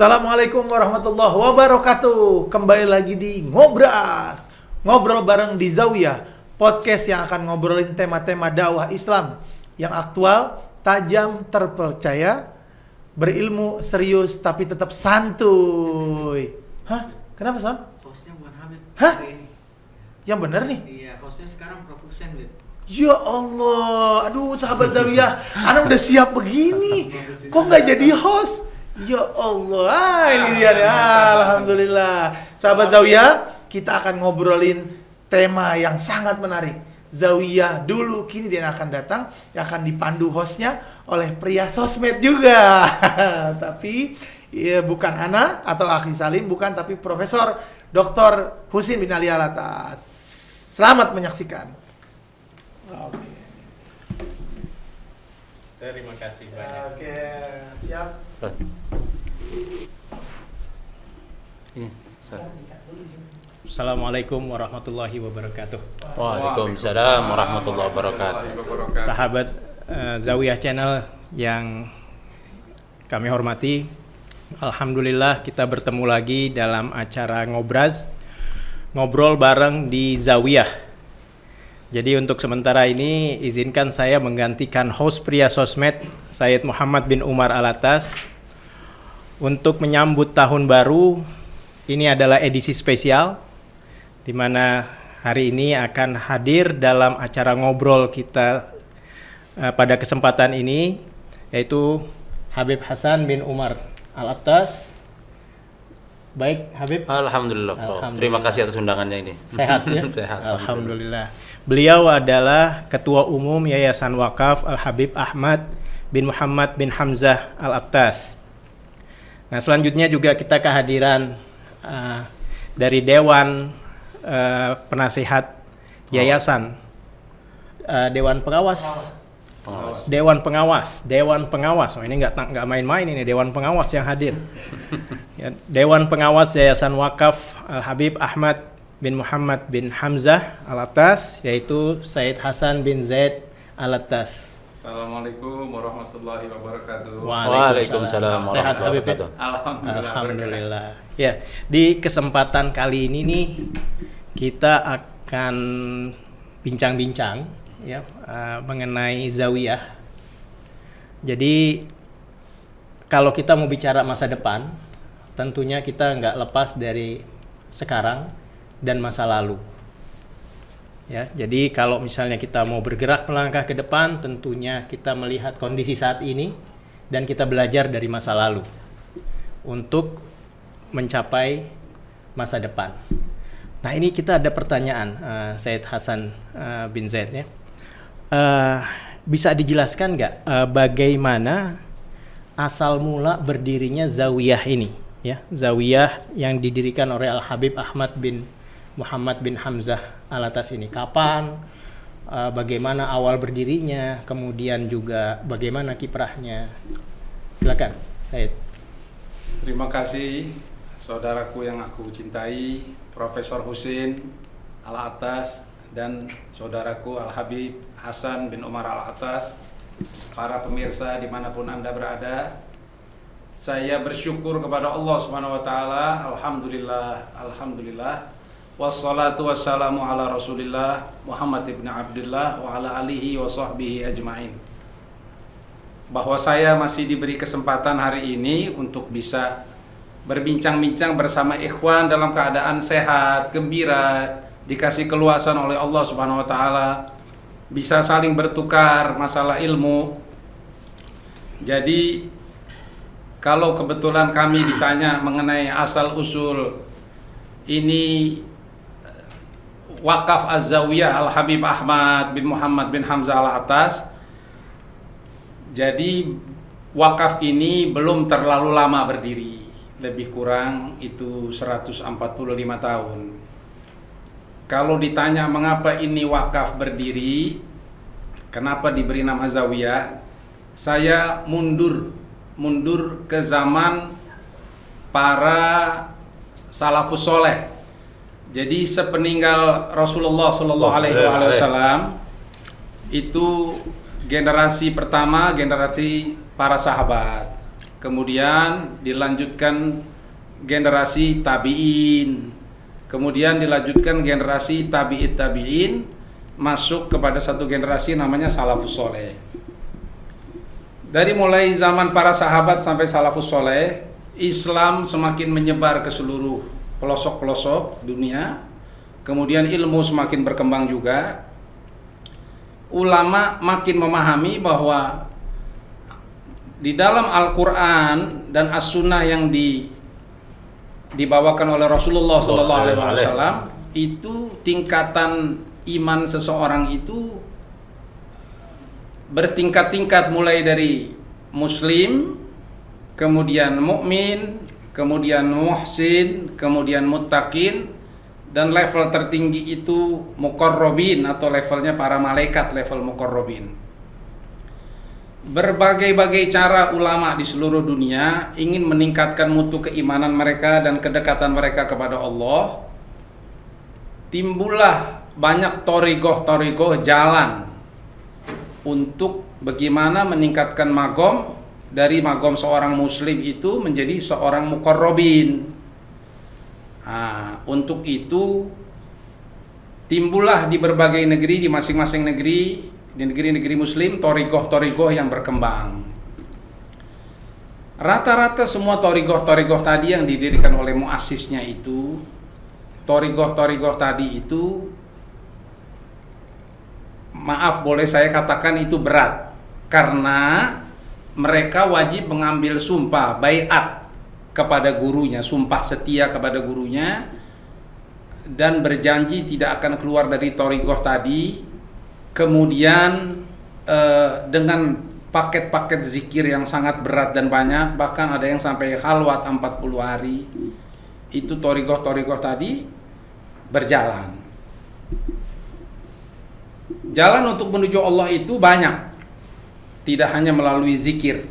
Assalamualaikum warahmatullahi wabarakatuh. Kembali lagi di Ngobras. Ngobrol bareng di Zawiyah, podcast yang akan ngobrolin tema-tema dakwah Islam yang aktual, tajam, terpercaya, berilmu, serius, tapi tetap santuy. Hah? Kenapa, Son? Hostnya bukan Habib Hah? ini. Yang bener nih? Iya, hostnya sekarang Prof. Hussein. Ya Allah, aduh sahabat Zawiyah, Ana udah siap begini, kok nggak jadi host? Ya Allah, ah, ini dia nih, Ah, Alhamdulillah. Sahabat Zawiyah, kita akan ngobrolin tema yang sangat menarik. Zawiyah dulu, kini dia akan datang, yang akan dipandu hostnya oleh pria sosmed juga. tapi ya, bukan Ana atau Akhi Salim, bukan, tapi Profesor Dr. Husin bin Ali Alatas. Selamat menyaksikan. Oke. Terima kasih banyak. Oke, siap. Ini, Ustaz. Assalamualaikum warahmatullahi wabarakatuh. Waalaikumsalam warahmatullahi wabarakatuh. Sahabat eh, Zawiyah Channel yang kami hormati, Alhamdulillah kita bertemu lagi dalam acara ngobras, ngobrol bareng di Zawiyah. Jadi untuk sementara ini izinkan saya menggantikan host pria sosmed Sayyid Muhammad bin Umar Alatas untuk menyambut tahun baru. Ini adalah edisi spesial di mana hari ini akan hadir dalam acara ngobrol kita eh, pada kesempatan ini yaitu Habib Hasan bin Umar Alatas. Baik Habib, Alhamdulillah. Alhamdulillah. Terima kasih atas undangannya ini. sehat ya? Sehat. Alhamdulillah. Beliau adalah Ketua Umum Yayasan Wakaf Al Habib Ahmad bin Muhammad bin Hamzah Al Aktas. Nah selanjutnya juga kita kehadiran uh, dari Dewan uh, Penasihat Yayasan, Uh, Dewan Pengawas, Pengawas. Dewan Pengawas, Dewan Pengawas. Oh, ini nggak nggak main-main ini Dewan Pengawas yang hadir. Ya, Dewan Pengawas Yayasan Wakaf Al Habib Ahmad bin Muhammad bin Hamzah Al Atas, yaitu Said Hasan bin Zaid Al Atas. Assalamualaikum warahmatullahi wabarakatuh. Waalaikumsalam Sehat warahmatullahi Habib ya? wabarakatuh. Alhamdulillah. Alhamdulillah. Ya, di kesempatan kali ini nih kita akan bincang-bincang ya eh, mengenai zawiyah. Jadi kalau kita mau bicara masa depan, tentunya kita nggak lepas dari sekarang dan masa lalu. Ya, jadi kalau misalnya kita mau bergerak melangkah ke depan, tentunya kita melihat kondisi saat ini dan kita belajar dari masa lalu untuk mencapai masa depan. Nah ini kita ada pertanyaan uh, Said Hasan uh, bin Zaid ya. Eh, bisa dijelaskan nggak eh, bagaimana asal mula berdirinya Zawiyah ini ya Zawiyah yang didirikan oleh Al Habib Ahmad bin Muhammad bin Hamzah Alatas ini kapan Eh, bagaimana awal berdirinya kemudian juga bagaimana kiprahnya silakan Said Terima kasih saudaraku yang aku cintai, Profesor Husin Al Atas dan saudaraku Al Habib Hasan bin Umar Al Atas, para pemirsa di mana pun anda berada. Saya bersyukur kepada Allah Subhanahu Wa Taala. Alhamdulillah, Alhamdulillah. Wassalatu wassalamu ala Rasulillah Muhammad ibn Abdullah wa ala alihi wa sahbihi ajmain. Bahwa saya masih diberi kesempatan hari ini untuk bisa berbincang-bincang bersama ikhwan dalam keadaan sehat, gembira, dikasih keluasan oleh Allah Subhanahu wa taala, bisa saling bertukar masalah ilmu. Jadi kalau kebetulan kami ditanya mengenai asal usul ini wakaf Az-Zawiyah Al Habib Ahmad bin Muhammad bin Hamzah Al Atas. Jadi wakaf ini belum terlalu lama berdiri, lebih kurang itu 145 tahun. Kalau ditanya mengapa ini wakaf berdiri, kenapa diberi nama Zawiyah, saya mundur mundur ke zaman para salafus soleh. Jadi sepeninggal Rasulullah Shallallahu Alaihi Wasallam itu generasi pertama generasi para sahabat. kemudian dilanjutkan generasi tabiin, kemudian dilanjutkan generasi tabiit tabiin, masuk kepada satu generasi namanya salafus soleh. Dari mulai zaman para sahabat sampai salafus soleh, Islam semakin menyebar ke seluruh pelosok-pelosok dunia. Kemudian ilmu semakin berkembang juga. Ulama makin memahami bahwa di dalam Al-Quran dan As-Sunnah yang di, dibawakan oleh Rasulullah Sallallahu Alaihi Wasallam itu tingkatan iman seseorang itu bertingkat-tingkat mulai dari muslim, kemudian mukmin, kemudian muhsin, kemudian muttaqin dan level tertinggi itu muqarrabin atau levelnya para malaikat level muqarrabin. Berbagai-bagai cara ulama di seluruh dunia ingin meningkatkan mutu keimanan mereka dan kedekatan mereka kepada Allah. Timbullah banyak torigoh-torigoh jalan untuk bagaimana meningkatkan magom dari magom seorang muslim itu menjadi seorang mukorrobin. Nah, untuk itu timbullah di berbagai negeri di masing-masing negeri di negeri-negeri muslim torigoh-torigoh yang berkembang. Rata-rata semua torigoh-torigoh tadi yang didirikan oleh muasisnya itu torigoh-torigoh tadi itu maaf boleh saya katakan itu berat karena mereka wajib mengambil sumpah bayat kepada gurunya, sumpah setia kepada gurunya dan berjanji tidak akan keluar dari torigoh tadi. Kemudian eh, dengan paket-paket zikir yang sangat berat dan banyak bahkan ada yang sampai khalwat 40 hari itu torigoh-torigoh tadi berjalan. Jalan untuk menuju Allah itu banyak tidak hanya melalui zikir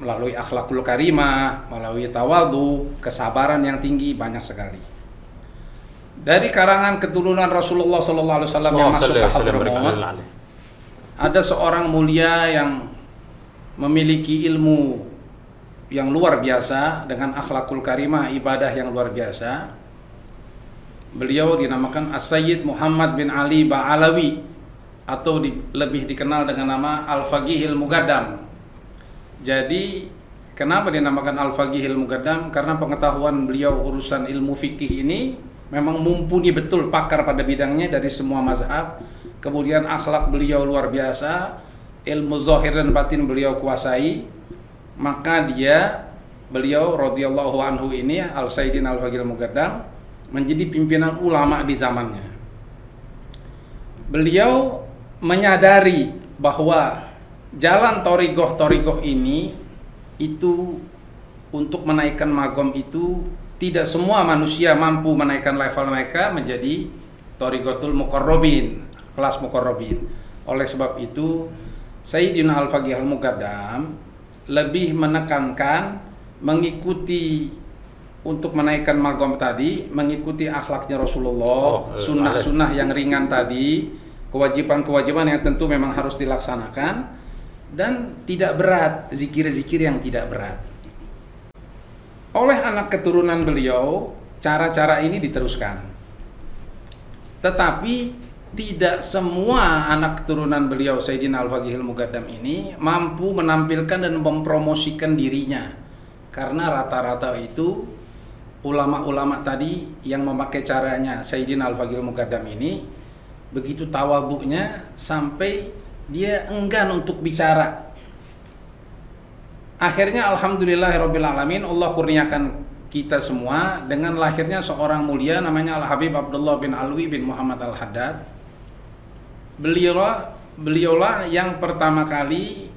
melalui akhlakul karimah melalui tawadu kesabaran yang tinggi banyak sekali. Dari karangan keturunan Rasulullah Sallallahu Alaihi Wasallam yang masuk ke Hadramaut ada seorang mulia yang memiliki ilmu yang luar biasa dengan akhlakul karimah ibadah yang luar biasa. Beliau dinamakan As-Sayyid Muhammad bin Ali Ba'alawi atau di, lebih dikenal dengan nama Al-Faqihil Mugaddam jadi kenapa dinamakan Al-Faqihil Mugaddam karena pengetahuan beliau urusan ilmu fikih ini memang mumpuni betul pakar pada bidangnya dari semua mazhab. Kemudian akhlak beliau luar biasa, ilmu zahir dan batin beliau kuasai. Maka dia beliau radhiyallahu anhu ini Al Sayyidin Al Faqil Mugaddam menjadi pimpinan ulama di zamannya. Beliau menyadari bahwa jalan torigoh-torigoh ini itu untuk menaikkan magom itu tidak semua manusia mampu menaikkan level mereka menjadi torigotul mukorrobin kelas mukorrobin oleh sebab itu Sayyidina Al-Faqih Al-Muqaddam lebih menekankan mengikuti untuk menaikkan magom tadi mengikuti akhlaknya Rasulullah Oh, eh, sunnah-sunnah yang ringan tadi kewajiban-kewajiban yang tentu memang harus dilaksanakan dan tidak berat zikir-zikir yang tidak berat oleh anak keturunan beliau, cara-cara ini diteruskan. Tetapi tidak semua anak keturunan beliau Sayyidina Al-Faqihil Mugaddam ini mampu menampilkan dan mempromosikan dirinya. Karena rata-rata itu ulama-ulama tadi yang memakai caranya Sayyidina Al-Faqihil Mugaddam ini begitu tawaduknya sampai dia enggan untuk bicara Akhirnya alhamdulillahirabbil alamin Allah kurniakan kita semua dengan lahirnya seorang mulia namanya Al Habib Abdullah bin Alwi bin Muhammad Al Haddad. Beliaulah beliaulah yang pertama kali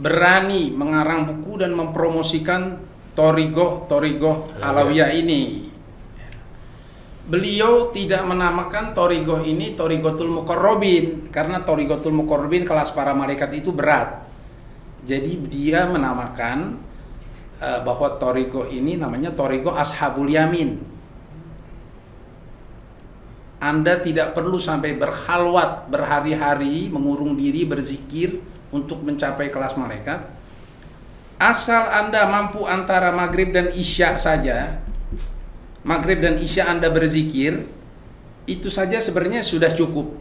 berani mengarang buku dan mempromosikan Torigoh Torigoh Alawiyah ini. Beliau tidak menamakan Torigoh ini Torigotul Mukorrobin karena Torigotul Mukorrobin kelas para malaikat itu berat. Jadi dia menamakan uh, bahwa Torigo ini namanya Torigo Ashabul Yamin. Anda tidak perlu sampai berhalwat berhari-hari mengurung diri berzikir untuk mencapai kelas malaikat. asal Anda mampu antara maghrib dan isya saja, maghrib dan isya Anda berzikir, itu saja sebenarnya sudah cukup.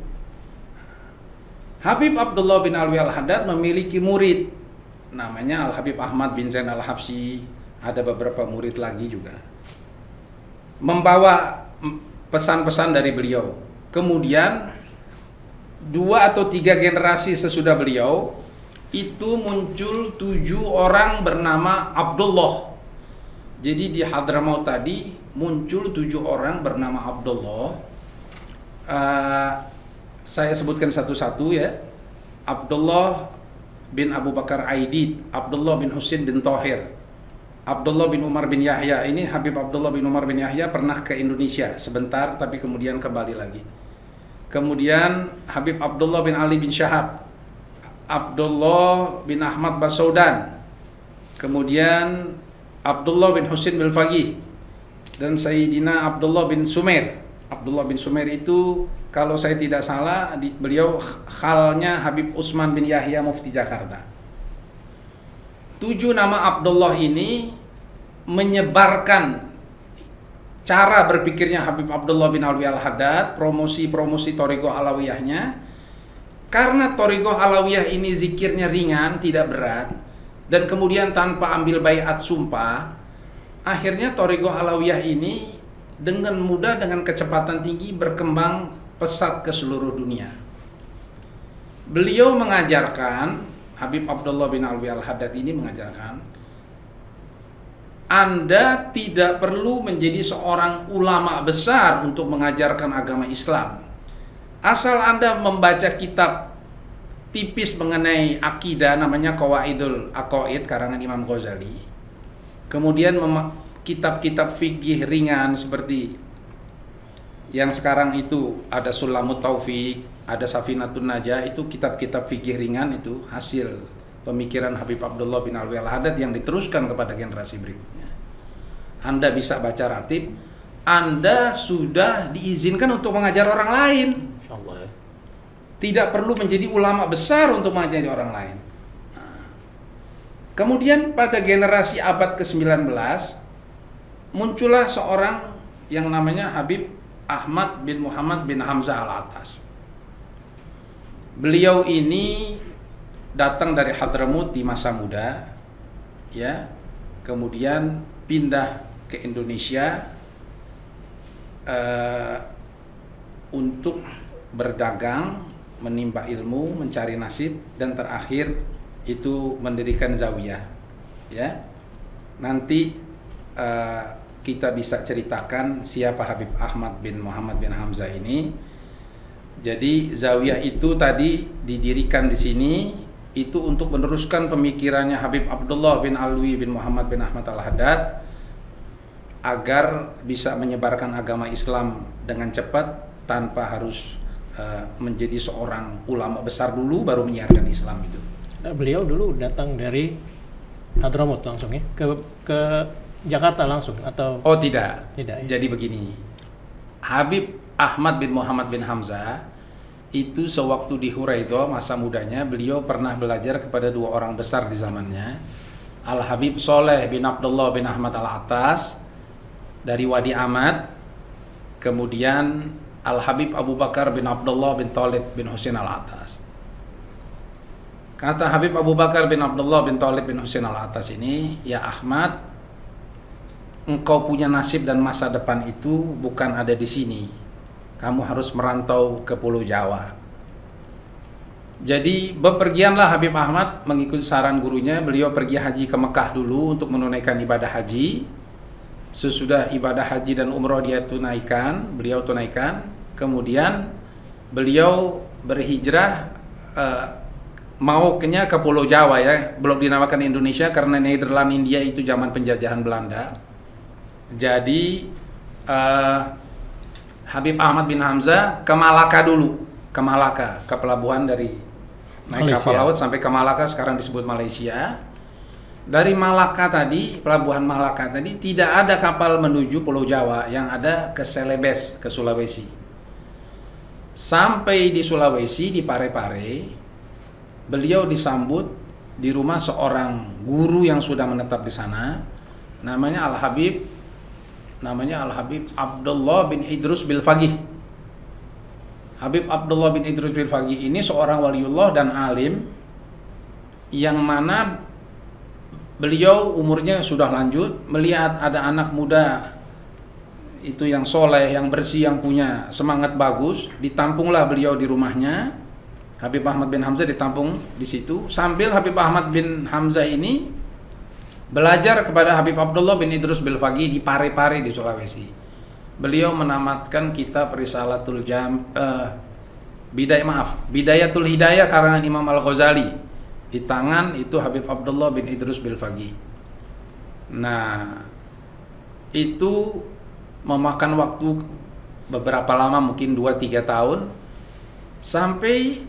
Habib Abdullah bin Alwi Al-Haddad memiliki murid namanya Al-Habib Ahmad bin Zain Al-Habsyi, ada beberapa murid lagi juga. Membawa pesan-pesan dari beliau. Kemudian dua atau tiga generasi sesudah beliau itu muncul tujuh orang bernama Abdullah. Jadi di Hadramaut tadi muncul tujuh orang bernama Abdullah. Uh, saya sebutkan satu-satu ya. Abdullah bin Abu Bakar Aidid, Abdullah bin Husin bin Tohir, Abdullah bin Umar bin Yahya. Ini Habib Abdullah bin Umar bin Yahya pernah ke Indonesia sebentar tapi kemudian kembali lagi. Kemudian Habib Abdullah bin Ali bin Syahab, Abdullah bin Ahmad Basaudan, kemudian Abdullah bin Husin bin Fagih, dan Sayyidina Abdullah bin Sumer. Abdullah bin Sumer itu kalau saya tidak salah beliau khalnya Habib Usman bin Yahya Mufti Jakarta. Tujuh nama Abdullah ini menyebarkan cara berpikirnya Habib Abdullah bin Alwi Al-Haddad, promosi-promosi Torigo Alawiyahnya. Karena Torigo Alawiyah ini zikirnya ringan, tidak berat, dan kemudian tanpa ambil bayat sumpah, akhirnya Torigo Alawiyah ini dengan mudah dengan kecepatan tinggi berkembang pesat ke seluruh dunia. Beliau mengajarkan Habib Abdullah bin Alwi Al-Haddad ini mengajarkan Anda tidak perlu menjadi seorang ulama besar untuk mengajarkan agama Islam. Asal Anda membaca kitab tipis mengenai akidah namanya Qawaidul Aqaid karangan Imam Ghazali. Kemudian kitab-kitab fikih ringan seperti yang sekarang itu ada Sulamut Taufik, ada Safinatun Najah, itu kitab-kitab fikih ringan itu hasil pemikiran Habib Abdullah bin Alwi Al-Haddad yang diteruskan kepada generasi berikutnya. Anda bisa baca ratib, Anda sudah diizinkan untuk mengajar orang lain. Insyaallah ya. Tidak perlu menjadi ulama besar untuk mengajari orang lain. Kemudian pada generasi abad ke-19 muncullah seorang yang namanya Habib Ahmad bin Muhammad bin Hamzah Al-Atas. Beliau ini datang dari Hadramut di masa muda, ya, kemudian pindah ke Indonesia uh, untuk berdagang, menimba ilmu, mencari nasib, dan terakhir itu mendirikan zawiyah, ya. Nanti uh, kita bisa ceritakan siapa Habib Ahmad bin Muhammad bin Hamzah ini. Jadi zawiyah itu tadi didirikan di sini itu untuk meneruskan pemikirannya Habib Abdullah bin Alwi bin Muhammad bin Ahmad Al-Haddad agar bisa menyebarkan agama Islam dengan cepat tanpa harus uh, menjadi seorang ulama besar dulu baru menyiarkan Islam itu. Nah, beliau dulu datang dari Hadramut langsung ya ke ke Jakarta langsung atau Oh tidak. Tidak, ya. Jadi begini. Habib Ahmad bin Muhammad bin Hamzah itu sewaktu di Huraidho masa mudanya beliau pernah belajar kepada dua orang besar di zamannya. Al Habib Soleh bin Abdullah bin Ahmad Al Atas dari Wadi Ahmad. Kemudian Al Habib Abu Bakar bin Abdullah bin Talib bin Husain Al Atas. Kata Habib Abu Bakar bin Abdullah bin Talib bin Husain Al Atas ini, ya Ahmad, engkau punya nasib dan masa depan itu bukan ada di sini. Kamu harus merantau ke Pulau Jawa. Jadi bepergianlah Habib Ahmad mengikuti saran gurunya. Beliau pergi haji ke Mekah dulu untuk menunaikan ibadah haji. Sesudah ibadah haji dan umroh dia tunaikan, beliau tunaikan. Kemudian beliau berhijrah uh, mau kenya ke Pulau Jawa ya, belum dinamakan Indonesia karena Nederland India itu zaman penjajahan Belanda. Jadi uh, Habib Ahmad bin Hamzah ke Malaka dulu, ke Malaka, ke pelabuhan dari naik Malaysia. kapal laut sampai ke Malaka sekarang disebut Malaysia. Dari Malaka tadi, pelabuhan Malaka tadi tidak ada kapal menuju Pulau Jawa, yang ada ke Celebes, ke Sulawesi. Sampai di Sulawesi di Parepare, beliau disambut di rumah seorang guru yang sudah menetap di sana namanya Al Habib namanya Al Habib Abdullah bin Idrus bil Fagih Habib Abdullah bin Idrus bil Fagih ini seorang waliullah dan alim yang mana beliau umurnya sudah lanjut melihat ada anak muda itu yang soleh, yang bersih, yang punya semangat bagus, ditampunglah beliau di rumahnya. Habib Ahmad bin Hamzah ditampung di situ. Sambil Habib Ahmad bin Hamzah ini belajar kepada Habib Abdullah bin Idrus Bilfagi di Pare-Pare di Sulawesi. Beliau menamatkan kitab Risalatul Jam eh, Bidayah maaf, Bidayatul Hidayah karangan Imam Al Ghazali. Di tangan itu Habib Abdullah bin Idrus Bilfagi. Nah, itu memakan waktu beberapa lama mungkin 2-3 tahun sampai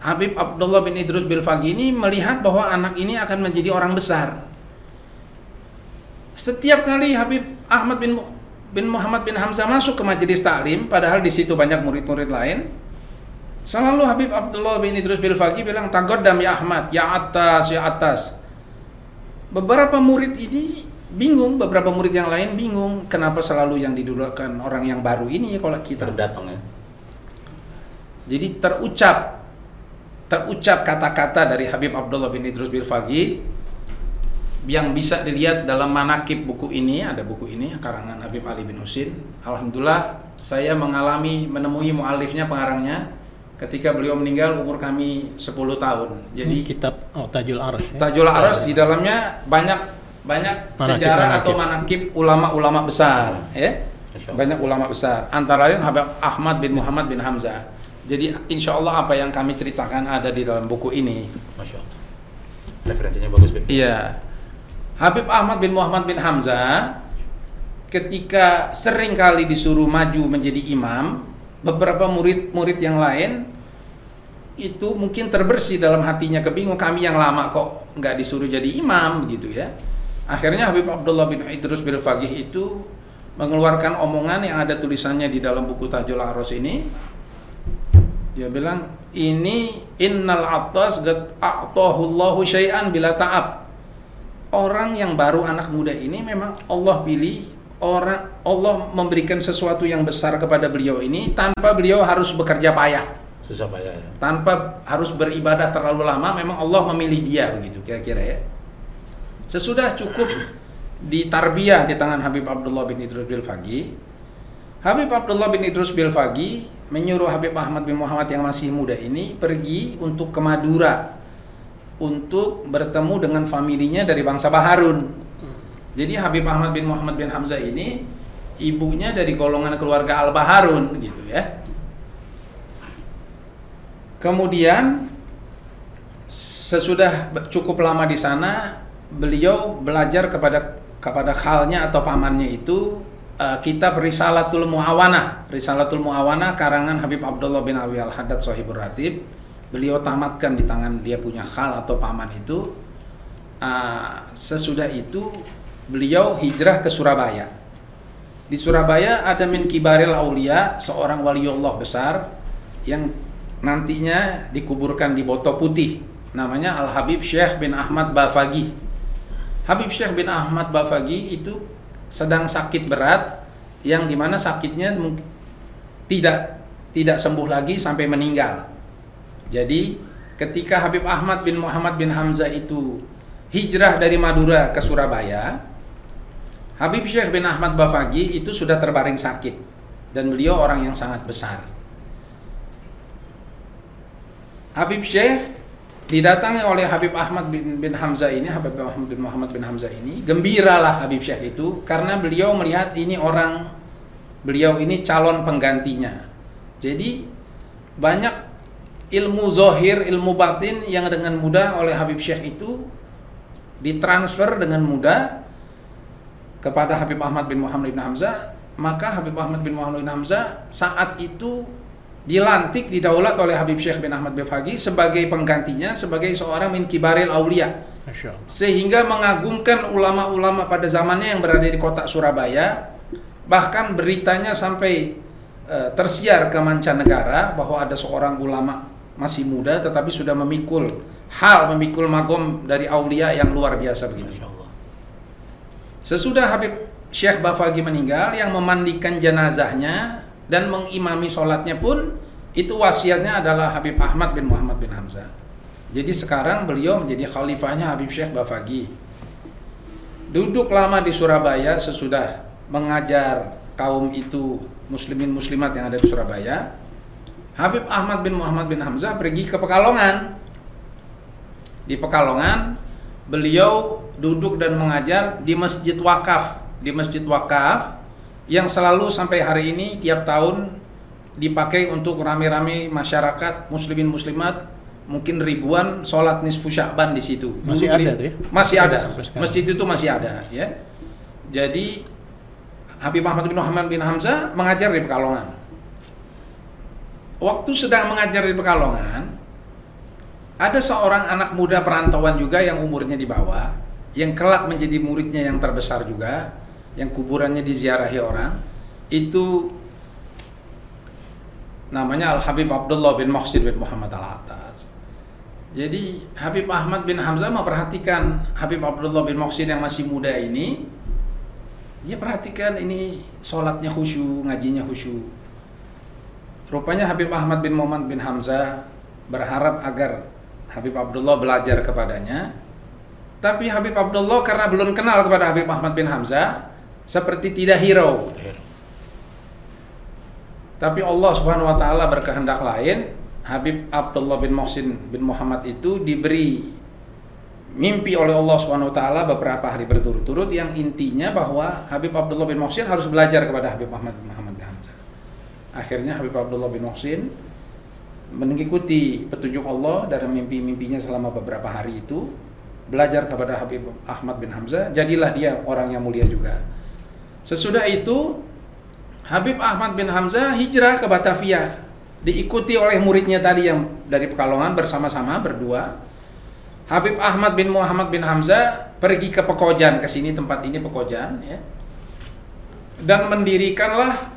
Habib Abdullah bin Idrus Bilfagi ini melihat bahwa anak ini akan menjadi orang besar. Setiap kali Habib Ahmad bin bin Muhammad bin Hamzah masuk ke majelis taklim, padahal di situ banyak murid-murid lain, selalu Habib Abdullah bin Idrus Bilfagi bilang tagodam ya Ahmad, ya atas, ya atas. Beberapa murid ini bingung beberapa murid yang lain bingung kenapa selalu yang didulukan orang yang baru ini kalau kita Terdatang ya. jadi terucap terucap kata-kata dari Habib Abdullah bin Idrus Bilfagi yang bisa dilihat dalam manakib buku ini ada buku ini karangan Habib Ali bin Husin Alhamdulillah saya mengalami menemui mualifnya pengarangnya ketika beliau meninggal umur kami 10 tahun jadi Ini kitab oh, Tajul Arus ya. Tajul Aras di dalamnya banyak banyak Manakib, sejarah manakib. atau manakib ulama-ulama besar, ya. Banyak ulama besar. Antara lain Habib Ahmad bin Muhammad bin Hamzah. Jadi insya Allah apa yang kami ceritakan ada di dalam buku ini. Masya Allah. Referensinya bagus, Bib. Iya. Habib Ahmad bin Muhammad bin Hamzah ketika sering kali disuruh maju menjadi imam, beberapa murid-murid yang lain itu mungkin terbersih dalam hatinya kebingung kami yang lama kok nggak disuruh jadi imam gitu ya. Akhirnya Habib Abdullah bin Idrus bil Fagih itu mengeluarkan omongan yang ada tulisannya di dalam buku Tajul Aros ini. Dia bilang, ini innal atas gad a'tahullahu syai'an bila ta'ab. Orang yang baru anak muda ini memang Allah pilih orang Allah memberikan sesuatu yang besar kepada beliau ini tanpa beliau harus bekerja payah, Susah payah ya. tanpa harus beribadah terlalu lama. Memang Allah memilih dia begitu kira-kira ya. Sesudah cukup ditarbiyah di tangan Habib Abdullah bin Idrus bil Fagi, Habib Abdullah bin Idrus bil Fagi menyuruh Habib Ahmad bin Muhammad yang masih muda ini pergi untuk ke Madura untuk bertemu dengan familinya dari bangsa Baharun. Jadi Habib Ahmad bin Muhammad bin Hamzah ini ibunya dari golongan keluarga Al Baharun gitu ya. Kemudian sesudah cukup lama di sana, beliau belajar kepada kepada khalnya atau pamannya itu eh, kitab Risalatul Muawana. Risalatul Muawana karangan Habib Abdullah bin Alwi Al Haddad Sohibur Ratib. Beliau tamatkan di tangan dia punya khal atau paman itu. Ah, sesudah itu beliau hijrah ke Surabaya. Di Surabaya ada min kibaril aulia, seorang waliullah besar yang nantinya dikuburkan di Boto Putih. Namanya Al Habib Syekh bin Ahmad Bafagi. Habib Syekh bin Ahmad Bafagi itu sedang sakit berat yang di mana sakitnya tidak tidak sembuh lagi sampai meninggal. Jadi ketika Habib Ahmad bin Muhammad bin Hamzah itu hijrah dari Madura ke Surabaya, Habib Syekh bin Ahmad Bafagi itu sudah terbaring sakit dan beliau orang yang sangat besar. Habib Syekh didatangi oleh Habib Ahmad bin, bin Hamzah ini, Habib Ahmad bin Muhammad bin Hamzah ini, gembiralah Habib Syekh itu karena beliau melihat ini orang beliau ini calon penggantinya. Jadi banyak ilmu zohir, ilmu batin yang dengan mudah oleh Habib Syekh itu ditransfer dengan mudah kepada Habib Ahmad bin Muhammad bin Hamzah, maka Habib Ahmad bin Muhammad bin Hamzah saat itu dilantik didaulat oleh Habib Syekh bin Ahmad bin Fagi sebagai penggantinya sebagai seorang min kibaril aulia. Sehingga mengagumkan ulama-ulama pada zamannya yang berada di kota Surabaya bahkan beritanya sampai eh, tersiar ke mancanegara bahwa ada seorang ulama masih muda tetapi sudah memikul hal memikul magom dari aulia yang luar biasa begini. Sesudah Habib Syekh Bafagi meninggal, yang memandikan jenazahnya dan mengimami sholatnya pun itu wasiatnya adalah Habib Ahmad bin Muhammad bin Hamzah. Jadi sekarang beliau menjadi khalifahnya Habib Syekh Bafagi. Duduk lama di Surabaya sesudah mengajar kaum itu muslimin muslimat yang ada di Surabaya. Habib Ahmad bin Muhammad bin Hamzah pergi ke Pekalongan. Di Pekalongan beliau duduk dan mengajar di Masjid Wakaf, di Masjid Wakaf yang selalu sampai hari ini tiap tahun dipakai untuk rame-rame masyarakat muslimin muslimat mungkin ribuan sholat nisfu sya'ban di situ. Masih Dulu ada ya? Masih ada. Masjid itu masih ada ya. Jadi Habib Ahmad bin Muhammad bin Hamzah mengajar di Pekalongan. Waktu sedang mengajar di Pekalongan, ada seorang anak muda perantauan juga yang umurnya di bawah, yang kelak menjadi muridnya yang terbesar juga, yang kuburannya diziarahi orang, itu namanya Al Habib Abdullah bin Muhsin bin Muhammad Al Atas. Jadi Habib Ahmad bin Hamzah memperhatikan Habib Abdullah bin Muhsin yang masih muda ini, dia perhatikan ini sholatnya khusyuk, ngajinya khusyuk. Rupanya Habib Ahmad bin Muhammad bin Hamzah berharap agar Habib Abdullah belajar kepadanya. Tapi Habib Abdullah karena belum kenal kepada Habib Ahmad bin Hamzah, seperti tidak hirau. Tapi Allah Subhanahu wa taala berkehendak lain. Habib Abdullah bin Muhsin bin Muhammad itu diberi mimpi oleh Allah Subhanahu wa taala beberapa hari berturut-turut yang intinya bahwa Habib Abdullah bin Muhsin harus belajar kepada Habib Ahmad bin Muhammad bin Hamzah. Akhirnya Habib Abdullah bin Muhsin mengikuti petunjuk Allah dari mimpi-mimpinya selama beberapa hari itu belajar kepada Habib Ahmad bin Hamzah jadilah dia orang yang mulia juga sesudah itu Habib Ahmad bin Hamzah hijrah ke Batavia. Diikuti oleh muridnya tadi yang dari Pekalongan bersama-sama berdua. Habib Ahmad bin Muhammad bin Hamzah pergi ke Pekojan. Ke sini tempat ini Pekojan ya. Dan mendirikanlah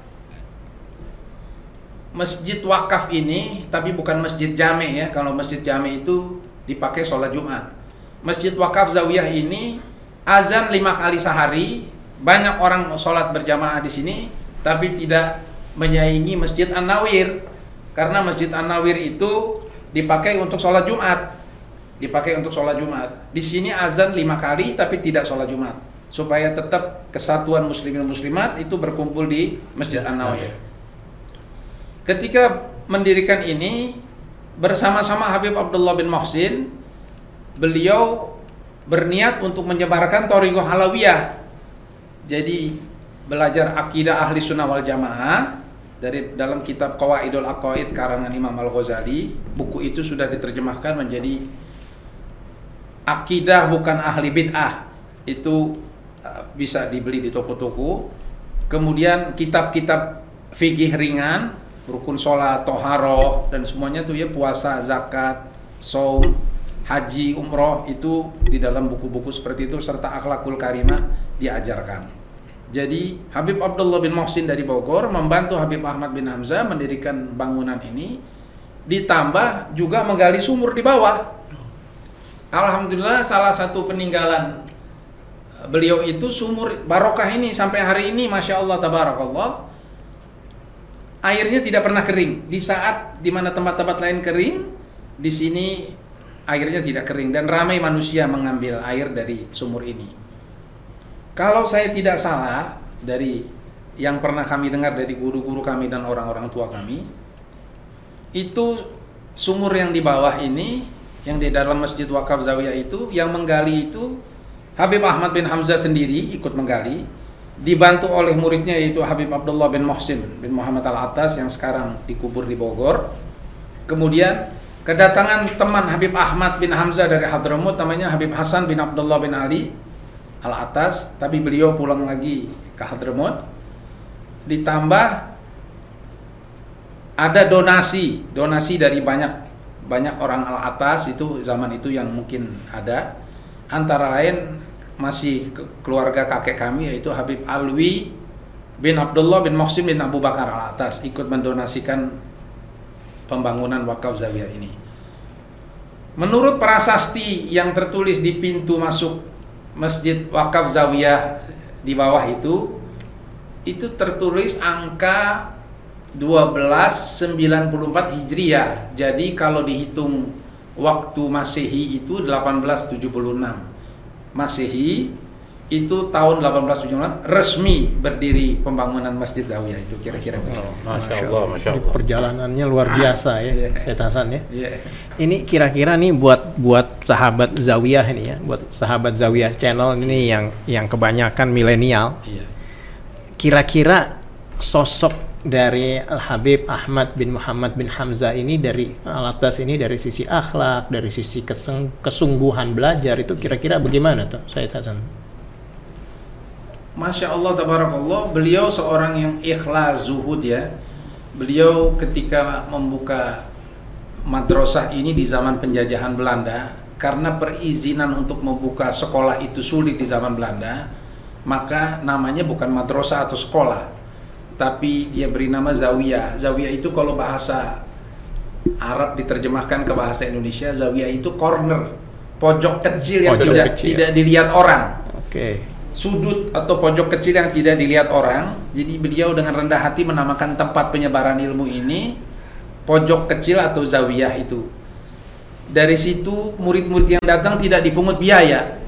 masjid wakaf ini tapi bukan masjid jame ya. Kalau masjid jame itu dipakai sholat jumat. Masjid wakaf zawiyah ini azan lima kali sehari banyak orang sholat berjamaah di sini tapi tidak menyaingi masjid an nawir karena masjid an nawir itu dipakai untuk sholat jumat. Dipakai untuk sholat jumat. Di sini azan lima kali tapi tidak sholat jumat. Supaya tetap kesatuan muslimin muslimat itu berkumpul di masjid an nawir Ketika mendirikan ini bersama-sama Habib Abdullah bin Muhsin, beliau berniat untuk menyebarkan Toriqoh Halawiyah. Jadi belajar akidah ahli sunnah wal jamaah dari dalam kitab Qawaidul Aqaid karangan Imam Al Ghazali. Buku itu sudah diterjemahkan menjadi akidah bukan ahli bid'ah. Itu uh, bisa dibeli di toko-toko. Kemudian kitab-kitab fikih ringan rukun sholat, toharoh, dan semuanya tuh ya puasa, zakat, saum, haji, umroh itu di dalam buku-buku seperti itu serta akhlakul karimah diajarkan. Jadi Habib Abdullah bin Muhsin dari Bogor membantu Habib Ahmad bin Hamzah mendirikan bangunan ini ditambah juga menggali sumur di bawah. Alhamdulillah salah satu peninggalan beliau itu sumur barokah ini sampai hari ini Masya Allah Tabarakallah airnya tidak pernah kering. Di saat di mana tempat-tempat lain kering, di sini airnya tidak kering dan ramai manusia mengambil air dari sumur ini. Kalau saya tidak salah dari yang pernah kami dengar dari guru-guru kami dan orang-orang tua kami, itu sumur yang di bawah ini, yang di dalam Masjid Wakaf Zawiyah itu, yang menggali itu Habib Ahmad bin Hamzah sendiri ikut menggali, dibantu oleh muridnya yaitu Habib Abdullah bin Muhsin bin Muhammad Al Atas yang sekarang dikubur di Bogor. Kemudian kedatangan teman Habib Ahmad bin Hamzah dari Hadramut namanya Habib Hasan bin Abdullah bin Ali Al Atas, tapi beliau pulang lagi ke Hadramut. Ditambah ada donasi, donasi dari banyak banyak orang Al Atas itu zaman itu yang mungkin ada antara lain masih keluarga kakek kami yaitu Habib Alwi bin Abdullah bin Muhsin bin Abu Bakar al Atas ikut mendonasikan pembangunan wakaf Zawiyah ini. Menurut prasasti yang tertulis di pintu masuk Masjid Wakaf Zawiyah di bawah itu itu tertulis angka 1294 Hijriah. Jadi kalau dihitung waktu Masehi itu 1876. Masehi itu tahun 1876 resmi berdiri pembangunan Masjid Zawiyah itu kira-kira begitu. Masya Allah, Masya Allah. Perjalanannya luar biasa ya, Iya. Syed Hasan ya. Iya. Ini kira-kira nih buat buat sahabat Zawiyah ini ya, buat sahabat Zawiyah channel ini yang yang kebanyakan milenial. Iya. Kira-kira sosok dari Al Habib Ahmad bin Muhammad bin Hamzah ini dari Alatas ini dari sisi akhlak, dari sisi keseng- kesungguhan belajar itu kira-kira bagaimana tuh Syed Hasan? Masya Allah, tabarakallah, beliau seorang yang ikhlas zuhud ya. Beliau ketika membuka madrasah ini di zaman penjajahan Belanda, karena perizinan untuk membuka sekolah itu sulit di zaman Belanda, maka namanya bukan madrasah atau sekolah, tapi dia beri nama zawiyah. Zawiyah itu kalau bahasa Arab diterjemahkan ke bahasa Indonesia, zawiyah itu corner, pojok kecil yang Pojok tidak kecil. tidak dilihat orang Oke. Sudut atau pojok kecil yang tidak dilihat orang. Jadi beliau dengan rendah hati menamakan tempat penyebaran ilmu ini pojok kecil atau zawiyah itu. Dari situ murid-murid yang datang tidak dipungut biaya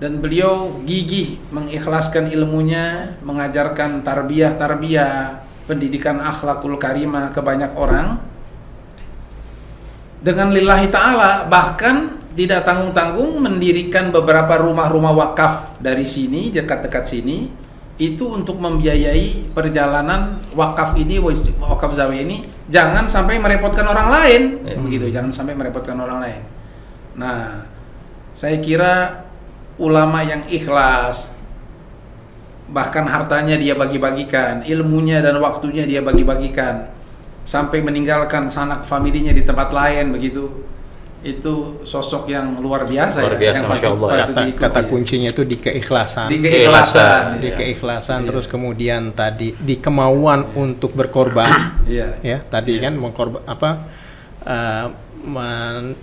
dan beliau gigih mengikhlaskan ilmunya, mengajarkan tarbiyah-tarbiyah, pendidikan akhlakul karimah ke banyak orang. Dengan lillahi ta'ala bahkan tidak tanggung-tanggung mendirikan beberapa rumah-rumah wakaf dari sini dekat-dekat sini itu untuk membiayai perjalanan wakaf ini. Wakaf zawi ini jangan sampai merepotkan orang lain. Ya. begitu jangan sampai merepotkan orang lain. Nah saya kira ulama yang ikhlas bahkan hartanya dia bagi-bagikan ilmunya dan waktunya dia bagi-bagikan sampai meninggalkan sanak familinya di tempat lain begitu itu sosok yang luar biasa Luar ya, biasa, yang Masya Allah. patut Kata, kata kuncinya itu di keikhlasan. di keikhlasan di ya. keikhlasan Iya. terus kemudian tadi di kemauan untuk berkorban Iya. ya tadi Iya. kan mengkorban apa eh, men-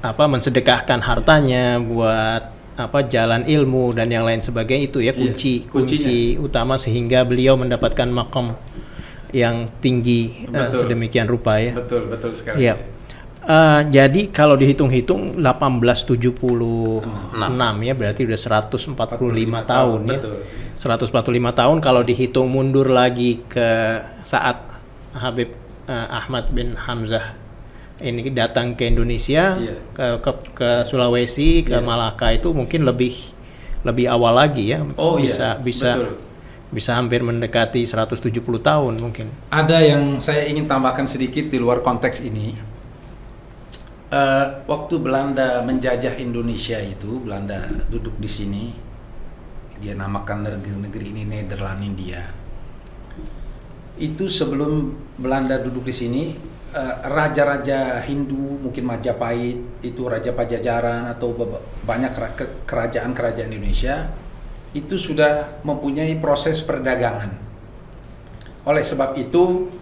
apa mensedekahkan hartanya buat apa jalan ilmu dan yang lain sebagainya itu ya Iya, kunci kunci kuncinya. utama sehingga beliau mendapatkan makom yang tinggi eh, Betul. sedemikian rupa ya. betul betul sekali Iya. Eh, jadi kalau dihitung-hitung 1876 ya berarti udah 145 tahun ya. betul 145 tahun kalau dihitung mundur lagi ke saat Habib eh, Ahmad bin Hamzah ini datang ke Indonesia Iya. ke, ke ke Sulawesi ke Iya. Malaka itu mungkin lebih lebih awal lagi ya Oh, iya. bisa bisa Betul. bisa hampir mendekati 170 tahun mungkin Ada yang saya ingin tambahkan sedikit di luar konteks ini. Eh, waktu Belanda menjajah Indonesia itu, Belanda duduk di sini. Dia namakan negeri-negeri ini Nederlandia. Itu sebelum Belanda duduk di sini, eh, raja-raja Hindu, mungkin Majapahit, itu Raja Pajajaran atau banyak kera- ke- kerajaan-kerajaan Indonesia itu sudah mempunyai proses perdagangan. Oleh sebab itu,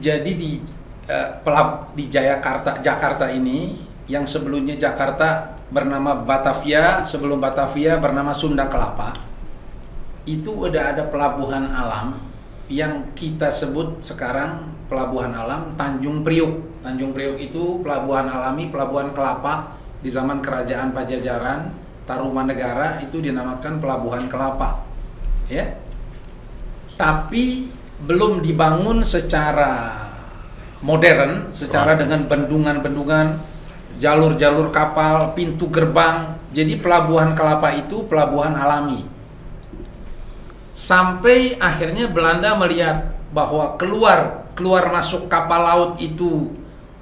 jadi di eh, pelab di Jayakarta Jakarta ini yang sebelumnya Jakarta bernama Batavia, sebelum Batavia bernama Sunda Kelapa. Itu udah ada pelabuhan alam yang kita sebut sekarang pelabuhan alam Tanjung Priuk. Tanjung Priuk itu pelabuhan alami, pelabuhan kelapa di zaman kerajaan Pajajaran, Tarumanegara itu dinamakan pelabuhan kelapa. Ya tapi belum dibangun secara modern, secara dengan bendungan-bendungan, jalur-jalur kapal, pintu gerbang. Jadi pelabuhan Kelapa itu pelabuhan alami. Sampai akhirnya Belanda melihat bahwa keluar keluar masuk kapal laut itu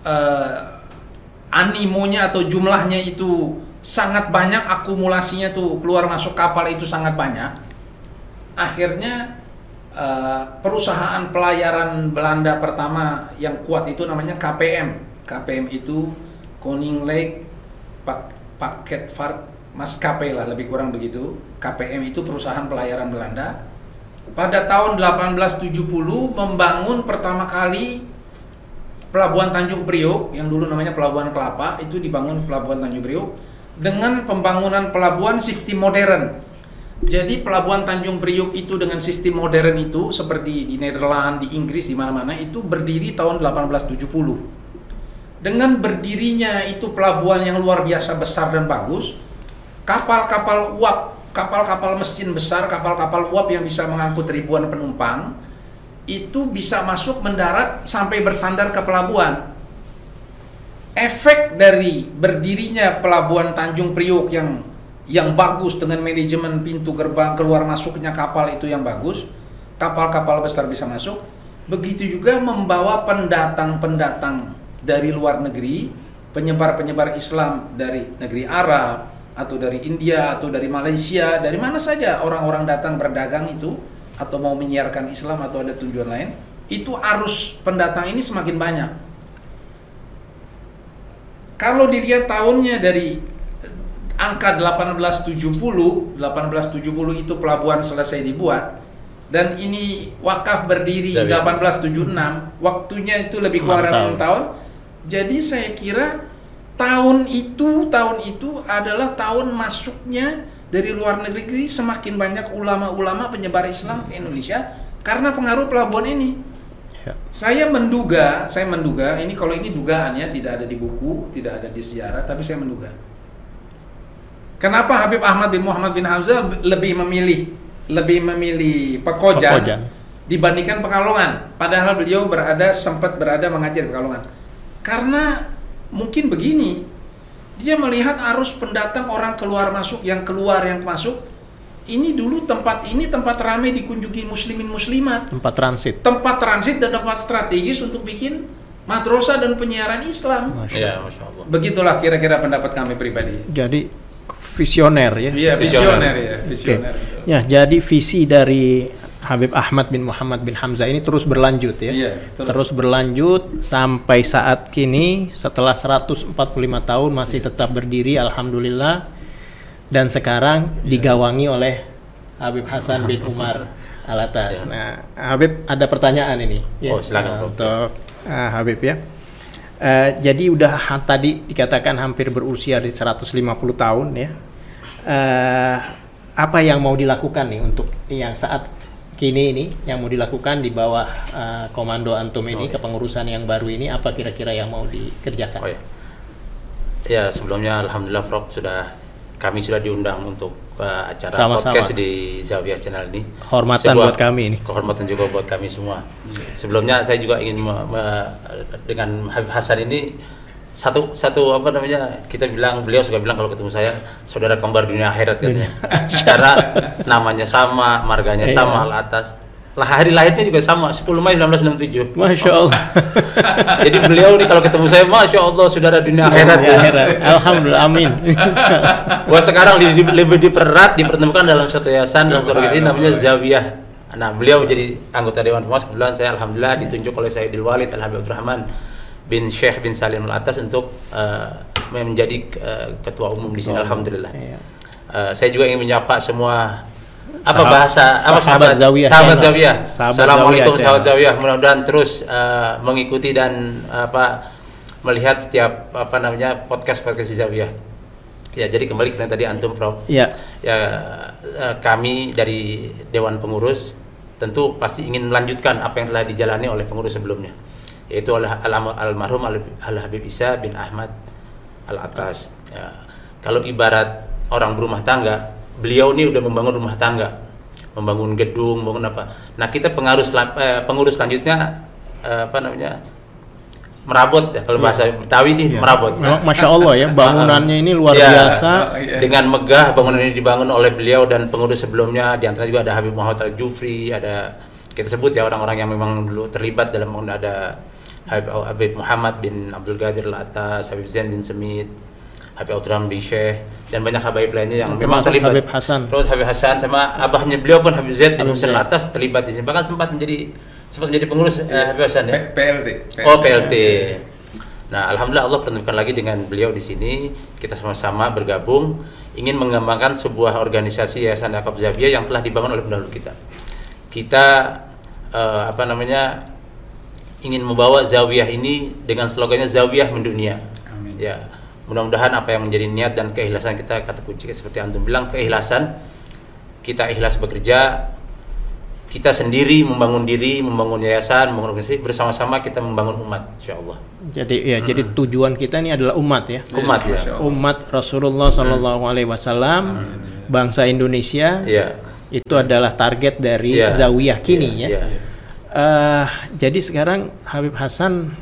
eh, animonya atau jumlahnya itu sangat banyak akumulasinya tuh keluar masuk kapal itu sangat banyak. Akhirnya eh, perusahaan pelayaran Belanda pertama yang kuat itu namanya KPM. KPM itu Koning Pak Paket Fart Maskapai lah lebih kurang begitu. KPM itu perusahaan pelayaran Belanda. Pada tahun 1870 membangun pertama kali Pelabuhan Tanjung Priok yang dulu namanya Pelabuhan Kelapa itu dibangun Pelabuhan Tanjung Priok dengan pembangunan pelabuhan sistem modern. Jadi pelabuhan Tanjung Priok itu dengan sistem modern itu seperti di Nederland, di Inggris, di mana-mana itu berdiri tahun 1870. Dengan berdirinya itu pelabuhan yang luar biasa besar dan bagus, kapal-kapal uap, kapal-kapal mesin besar, kapal-kapal uap yang bisa mengangkut ribuan penumpang itu bisa masuk mendarat sampai bersandar ke pelabuhan. Efek dari berdirinya pelabuhan Tanjung Priok yang yang bagus dengan manajemen pintu gerbang keluar masuknya kapal itu yang bagus, kapal-kapal besar bisa masuk. Begitu juga membawa pendatang-pendatang dari luar negeri, penyebar-penyebar Islam dari negeri Arab atau dari India atau dari Malaysia, dari mana saja orang-orang datang berdagang itu atau mau menyiarkan Islam atau ada tujuan lain, itu arus pendatang ini semakin banyak. Kalau dilihat tahunnya dari angka 1870, 1870 itu pelabuhan selesai dibuat dan ini wakaf berdiri Zawiya. 1876, waktunya itu lebih kurang 6 Enam tahun. tahun. Jadi saya kira tahun itu tahun itu adalah tahun masuknya dari luar negeri semakin banyak ulama-ulama penyebar Islam ke Indonesia karena pengaruh pelabuhan ini. Ya. Saya menduga, saya menduga ini kalau ini dugaannya tidak ada di buku, tidak ada di sejarah, tapi saya menduga. Kenapa Habib Ahmad bin Muhammad bin Hamzah lebih memilih lebih memilih Pekojan, Pekojan. dibandingkan Pekalongan? Padahal beliau berada sempat berada mengajar di Pekalongan. Karena mungkin begini, dia melihat arus pendatang orang keluar masuk yang keluar yang masuk. Ini dulu tempat ini tempat ramai dikunjungi muslimin muslimat tempat transit. tempat transit dan tempat strategis untuk bikin madrasah dan penyiaran Islam. Masya Iya, Allah. Begitulah kira-kira pendapat kami pribadi. Jadi visioner ya. Iya, visioner ya, visioner. Ya, jadi visi dari Habib Ahmad bin Muhammad bin Hamzah ini terus berlanjut ya. Iya, terus. terus berlanjut sampai saat kini setelah 145 tahun masih tetap berdiri alhamdulillah dan sekarang digawangi oleh Habib Hasan bin Umar Alatas. Ya. Nah, Habib ada pertanyaan ini Oh, silakan, Nah, Prof. untuk ah, Habib ya. Eh, jadi udah ha- tadi dikatakan hampir berusia di 150 tahun ya. Eh, apa yang mau dilakukan nih untuk yang saat kini ini yang mau dilakukan di bawah eh, komando antum ini Oh, iya. kepengurusan yang baru ini apa kira-kira yang mau dikerjakan? Oh ya. Ya sebelumnya Alhamdulillah Prof sudah kami sudah diundang untuk uh, acara Sama-sama. podcast di Zawiyah Channel ini. Hormatan buat kami ini. Kehormatan juga buat kami semua. Sebelumnya saya juga ingin me- me- dengan Habib Hasan ini satu satu apa namanya kita bilang beliau suka bilang kalau ketemu saya saudara kembar dunia akhirat katanya karena namanya sama marganya Iya. sama al atas lah hari lahirnya juga sama 10 Mei 1967 Masya Allah. jadi beliau nih kalau ketemu saya masya Allah saudara dunia akhirat Ya, akhirat. Alhamdulillah, amin. Wah sekarang di- di- lebih dipererat dipertemukan dalam satu yayasan dalam satu organisasi namanya Zawiyah. Nah beliau jadi anggota Dewan Pengawas kebetulan saya alhamdulillah ditunjuk oleh Sayyidil Walid Al Habib Abdurrahman bin Syekh bin Salim Al Atas untuk eh, menjadi eh, ketua umum di sini alhamdulillah. Iya. Eh, saya juga ingin menyapa semua apa Sahab- bahasa apa sahabat sahabat Zawiyah sahabat. Zawiyah. Assalamualaikum Zawiyah sahabat. Zawiyah. Mudah-mudahan terus eh, mengikuti dan apa melihat setiap apa namanya podcast podcast di Zawiyah. Ya, jadi kembali ke yang tadi antum Prof. Ya, Ya eh, kami dari Dewan Pengurus tentu pasti ingin melanjutkan apa yang telah dijalani oleh pengurus sebelumnya yaitu oleh Al- almarhum Al Al Habib Isa bin Ahmad Al Atas. Ya, kalau ibarat orang berumah tangga, beliau ini udah membangun rumah tangga, membangun gedung, membangun apa. Nah kita pengarus selan- eh, pengurus selanjutnya eh, apa namanya merabot ya kalau bahasa Betawi ini Iya. merabot. Masya Allah ya, bangunannya ini luar Ya, biasa. Iya. dengan megah bangunan ini dibangun oleh beliau dan pengurus sebelumnya di antara juga ada Habib Muhammad Al Jufri ada kita sebut ya orang-orang yang memang dulu terlibat dalam ada Habib, Habib Muhammad bin Abdul Qadir Al Atas Habib Zain bin Semit Habib Abdurrahman bin Syekh dan banyak Habib lainnya yang memang terlibat Habib Hasan. terus Habib Hasan sama abahnya beliau pun Habib Zaid bin Habib Husain Al Zaid. Atas terlibat di sini bahkan sempat menjadi sempat menjadi pengurus eh, Habib Hasan ya P- PLT. Oh PLT. Nah, alhamdulillah Allah pertemukan lagi dengan beliau di sini. Kita sama-sama bergabung ingin mengembangkan sebuah organisasi Yayasan Yakub Zavia yang telah dibangun oleh pendahulu kita. Kita eh, apa namanya ingin membawa zawiyah ini dengan slogannya zawiyah mendunia. Amin. Ya, mudah-mudahan apa yang menjadi niat dan keikhlasan kita kata kunci seperti antum bilang keikhlasan kita ikhlas bekerja kita sendiri membangun diri, membangun yayasan, membangun organisasi bersama-sama kita membangun umat, insya Allah. Jadi ya, jadi tujuan kita ini adalah umat ya. Umat ya. Umat Rasulullah Shallallahu Alaihi Wasallam, bangsa Indonesia Ya. itu adalah target dari Ya. Zawiyah kini ya. Ya. Eh, jadi sekarang Habib Hasan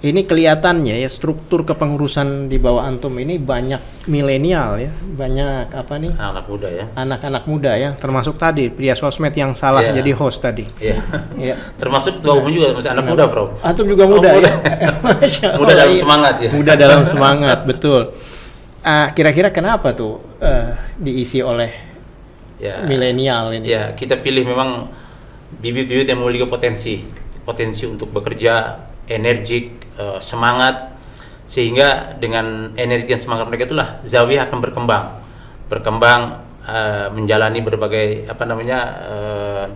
ini kelihatannya ya struktur kepengurusan di bawah antum ini banyak milenial ya, banyak apa nih Anak muda ya. anak-anak muda ya, termasuk tadi pria sosmed yang salah Ya. jadi host tadi. Ya. Ya. Termasuk tua umum juga masih anak muda, Bro. Antum juga Oh, muda, muda. ya. Muda dalam iya. semangat ya. Muda dalam semangat, betul. Ah, kira-kira kenapa tuh eh, diisi oleh Ya. milenial ini? Ya, kita pilih memang bibit-bibit yang memiliki potensi, potensi untuk bekerja, energik, eh, semangat, sehingga dengan energi dan semangat mereka itulah Zawiyah akan berkembang, berkembang eh, menjalani berbagai apa namanya eh,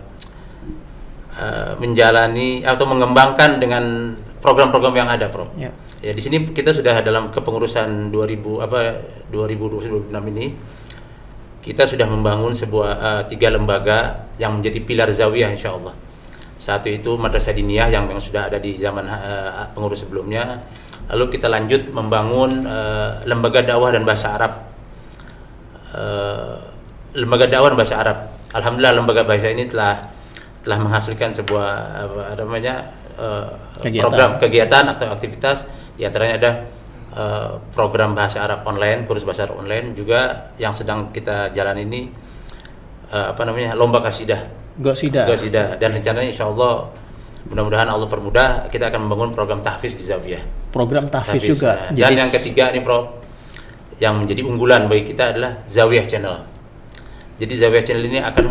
eh, menjalani atau mengembangkan dengan program-program yang ada, Prof. Ya. Ya, di sini kita sudah dalam kepengurusan 2000 apa 2026 ini kita sudah membangun sebuah eh, tiga lembaga yang menjadi pilar zawiyah insya Allah. Satu itu Madrasah Diniyah yang memang sudah ada di zaman eh, pengurus sebelumnya. Lalu kita lanjut membangun eh, lembaga dakwah dan bahasa Arab. Eh, lembaga dakwah dan bahasa Arab. Alhamdulillah lembaga bahasa ini telah telah menghasilkan sebuah apa namanya eh, Kegiatan. program kegiatan atau aktivitas di antaranya ada eh, program bahasa Arab online, kursus bahasa Arab online juga yang sedang kita jalan ini eh, apa namanya lomba kasidah, Gosida. kasidah dan rencananya insya Allah mudah-mudahan Allah permudah kita akan membangun program tahfiz di Zawiyah. Program tahfiz Tahfiz, juga. nah. Dan yang ketiga nih Prof, yang menjadi unggulan bagi kita adalah Zawiyah Channel. Jadi Zawiyah Channel ini akan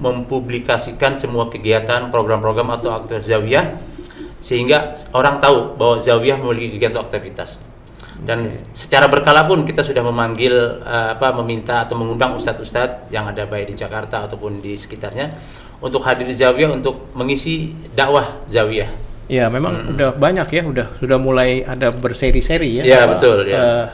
mempublikasikan semua kegiatan, program-program atau aktivitas Zawiyah sehingga orang tahu bahwa Zawiyah memiliki kegiatan atau aktivitas. Dan secara berkala pun kita sudah memanggil eh, apa meminta atau mengundang ustadz-ustadz yang ada baik di Jakarta ataupun di sekitarnya untuk hadir di Zawiyah untuk mengisi dakwah Zawiyah. Ya, memang udah banyak ya, udah sudah mulai ada berseri-seri ya. Apa, betul, ya. eh,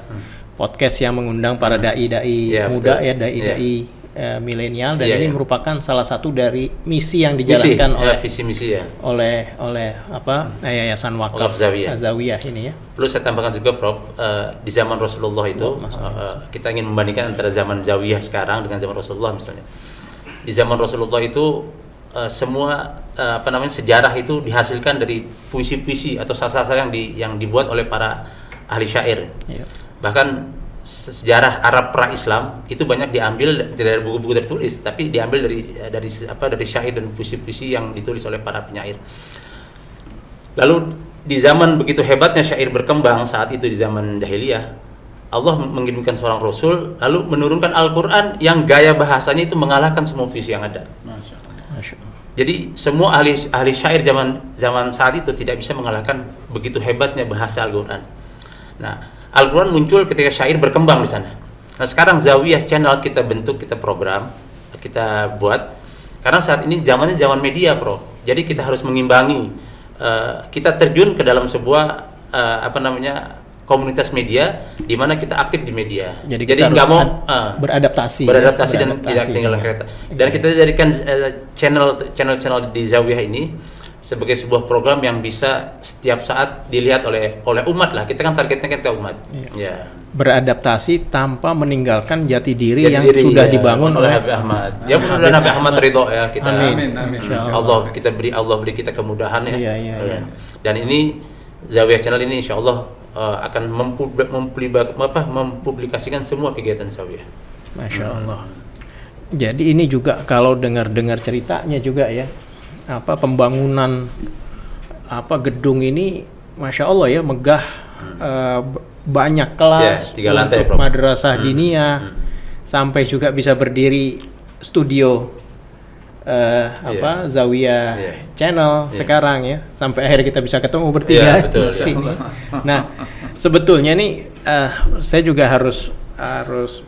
podcast yang mengundang para dai-dai Iya, muda betul. ya, dai-dai eh, milenial dan Iya, ini iya. merupakan salah satu dari misi yang Misi, dijalankan ya, oleh visi misi ya. oleh oleh apa Yayasan Wakaf Zawiyah. Zawiyah ini ya. Perlu saya tambahkan juga, Prof, eh, di zaman Rasulullah itu Oh, eh, kita ingin membandingkan antara zaman Zawiyah sekarang dengan zaman Rasulullah misalnya. Di zaman Rasulullah itu eh, semua eh, apa namanya sejarah itu dihasilkan dari puisi-puisi atau sastra-sastra yang di, yang dibuat oleh para ahli syair. Iya. Bahkan se- sejarah Arab pra-Islam itu banyak diambil dari buku-buku tertulis, tapi diambil dari dari apa dari syair dan puisi-puisi yang ditulis oleh para penyair. Lalu di zaman begitu hebatnya syair berkembang saat itu di zaman jahiliyah, Allah mengirimkan seorang rasul lalu menurunkan Al-Qur'an yang gaya bahasanya itu mengalahkan semua puisi yang ada. Masya Allah. Masya Allah. Jadi semua ahli ahli syair zaman zaman saat itu tidak bisa mengalahkan begitu hebatnya bahasa Al-Qur'an. Nah, Al-Qur'an muncul ketika syair berkembang di sana. Nah, sekarang Zawiyah channel kita bentuk, kita program, kita buat karena saat ini zamannya zaman media, Bro. Jadi kita harus mengimbangi eh, kita terjun ke dalam sebuah eh, apa namanya? Komunitas media di mana kita aktif di media. Jadi, Jadi kita nggak mau ad- eh, beradaptasi. beradaptasi ya, dan tidak beradaptasi. ketinggalan kereta. Dan kita jadikan eh, channel channel channel di Zawiyah ini sebagai sebuah program yang bisa setiap saat dilihat oleh oleh umat lah. Kita kan targetnya kan ke umat. Iya. Ya. Beradaptasi tanpa meninggalkan jati diri Jati yang diri, sudah ya, dibangun oleh Habib Ahmad. Ya Habib Ahmad Ahmad. ridho ya kita. Amin. Amin, amin. Allah kita beri Allah beri kita kemudahan ya. Iya, iya, iya. Dan ini Zawiyah channel ini insya Allah eh, akan apa, mempublikasikan semua kegiatan Zawiyah. Masya Allah. Jadi ini juga kalau dengar-dengar ceritanya juga ya, apa pembangunan apa gedung ini, masya Allah ya megah, eh, b- banyak kelas Ya, tiga lantai, madrasah Hmm. diniyah, Hmm. sampai juga bisa berdiri studio eh, apa Zawiyah Iya. channel Iya. sekarang ya, sampai akhirnya kita bisa ketemu bertiga Iya, betul, di sini. Nah, sebetulnya nih eh, saya juga harus harus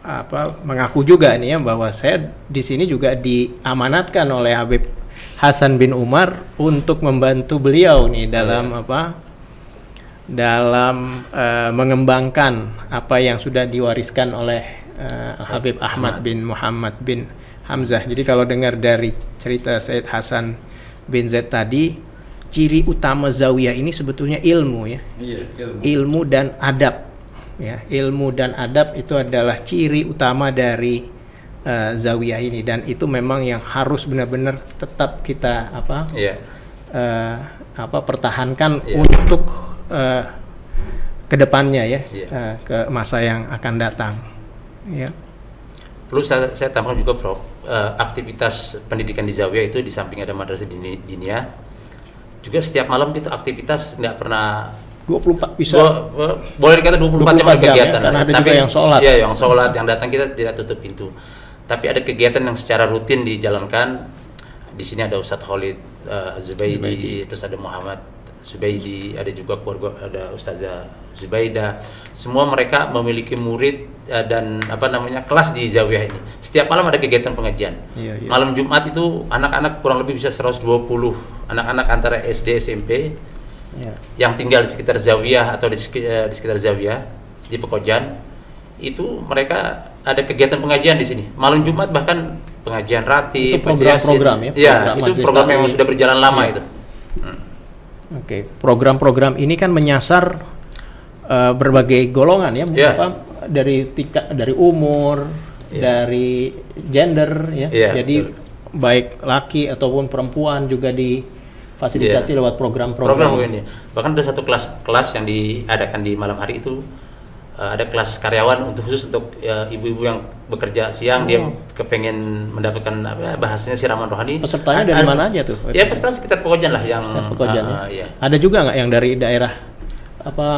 apa mengaku juga nih ya bahwa saya di sini juga diamanatkan oleh Habib Hasan bin Umar untuk membantu beliau nih dalam apa? Dalam eh, mengembangkan apa yang sudah diwariskan oleh eh, Habib Ahmad bin Muhammad bin Hamzah. Jadi kalau dengar dari cerita Said Hasan bin Zaid tadi, ciri utama zawiyah ini sebetulnya ilmu ya Iya, ilmu. ilmu dan adab ya ilmu dan adab itu adalah ciri utama dari eh, zawiyah ini dan itu memang yang harus benar-benar tetap kita apa Iya. eh, apa pertahankan Iya. untuk eh, ke depannya ya Iya. eh, ke masa yang akan datang ya Perlu saya, saya tambahkan juga Prof, eh, aktivitas pendidikan di Zawiyah itu di samping ada madrasah dini, dinia, juga setiap malam kita aktivitas nggak pernah 24 bisa Bo- bo- boleh dikata 24 jam 24 ada jam ya, kegiatan karena lah. ada juga yang sholat. Iya, yang sholat, yang datang kita tidak tutup pintu. Tapi ada kegiatan yang secara rutin dijalankan. Di sini ada Ustadz Khalid eh, Zubaidi, terus ada Muhammad Zubaidi, ada juga keluarga ada Ustazah Zubaida. Semua mereka memiliki murid eh, dan apa namanya kelas di Zawiyah ini. Setiap malam ada kegiatan pengajian. Iya, iya. Malam Jumat itu anak-anak kurang lebih bisa 120 anak-anak antara SD SMP ya. yang tinggal di sekitar Zawiyah atau di, seki- eh, di sekitar Zawiyah di Pekojan itu mereka ada kegiatan pengajian di sini malam Jumat bahkan pengajian rati Itu program-program ya? ya Program itu majelis program yang sudah berjalan lama Iya. itu. Oke, program-program ini kan menyasar eh, berbagai golongan ya, Iya. apa dari tingkat dari umur, Iya. dari gender ya. Iya, Jadi betul. baik laki ataupun perempuan juga difasilitasi Iya. lewat program-program. program ini bahkan ada satu kelas kelas yang diadakan di malam hari itu eh, ada kelas karyawan untuk khusus untuk eh, ibu-ibu yang bekerja siang dia Oh. kepengen mendapatkan apa bahasanya siraman rohani Pesertanya dari mana aja tuh? ya peserta sekitar Pekojan lah yang Pekojan ya. eh, iya. Ada juga nggak yang dari daerah apa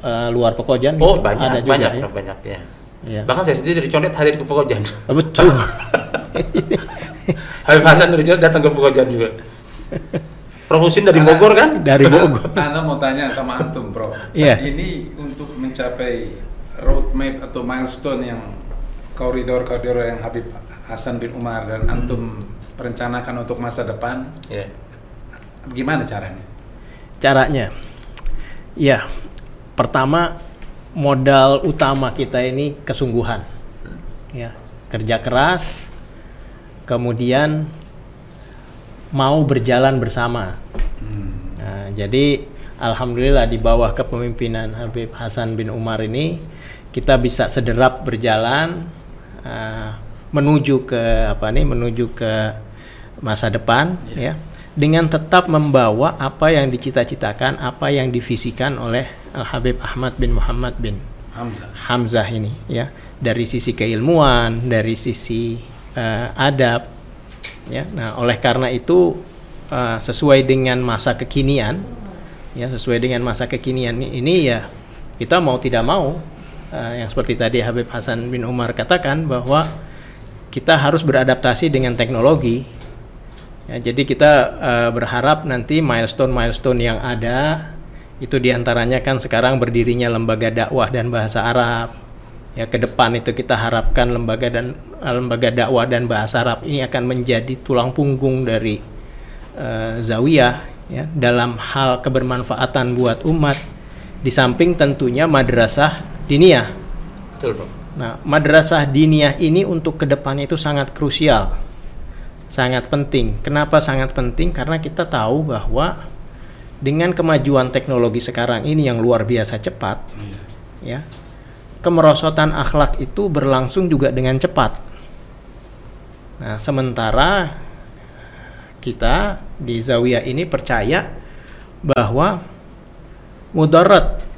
eh, luar Pekojan? Oh gitu? banyak, Ada juga banyak, ya. banyak ya. Iya. Bahkan saya sendiri dari Condet hadir ke Pekojan. Oh, betul. Habib Hasan dari Condet datang ke Pekojan juga. Prof Husin dari Bogor kan? dari Bogor. Anda mau tanya sama antum, Bro. Iya. Ini untuk mencapai roadmap atau milestone yang koridor-koridor yang Habib Hasan bin Umar dan antum perencanakan untuk masa depan, Ya. gimana caranya? Caranya, ya pertama modal utama kita ini kesungguhan, ya kerja keras, kemudian mau berjalan bersama. Hmm. Nah, jadi alhamdulillah di bawah kepemimpinan Habib Hasan bin Umar ini kita bisa sederap berjalan uh, menuju ke apa nih menuju ke masa depan ya. dengan tetap membawa apa yang dicita-citakan, apa yang divisikan oleh Al Habib Ahmad bin Muhammad bin Hamzah. Hamzah ini ya. Dari sisi keilmuan dari sisi eh, adab ya. Nah oleh karena itu eh, sesuai dengan masa kekinian ya sesuai dengan masa kekinian ini ya kita mau tidak mau eh, yang seperti tadi Habib Hasan bin Umar katakan bahwa kita harus beradaptasi dengan teknologi. Ya jadi kita eh, berharap nanti milestone-milestone yang ada itu di antaranya kan sekarang berdirinya lembaga dakwah dan bahasa Arab. Ya ke depan itu kita harapkan lembaga dan lembaga dakwah dan bahasa Arab ini akan menjadi tulang punggung dari eh, zawiyah ya dalam hal kebermanfaatan buat umat. Di samping tentunya madrasah diniyah Betul, Bro. Nah, madrasah diniyah ini untuk ke depannya itu sangat krusial, sangat penting. Kenapa sangat penting? Karena kita tahu bahwa dengan kemajuan teknologi sekarang ini yang luar biasa cepat, ya, kemerosotan akhlak itu berlangsung juga dengan cepat. Nah, sementara kita di Zawiyah ini percaya bahwa mudarat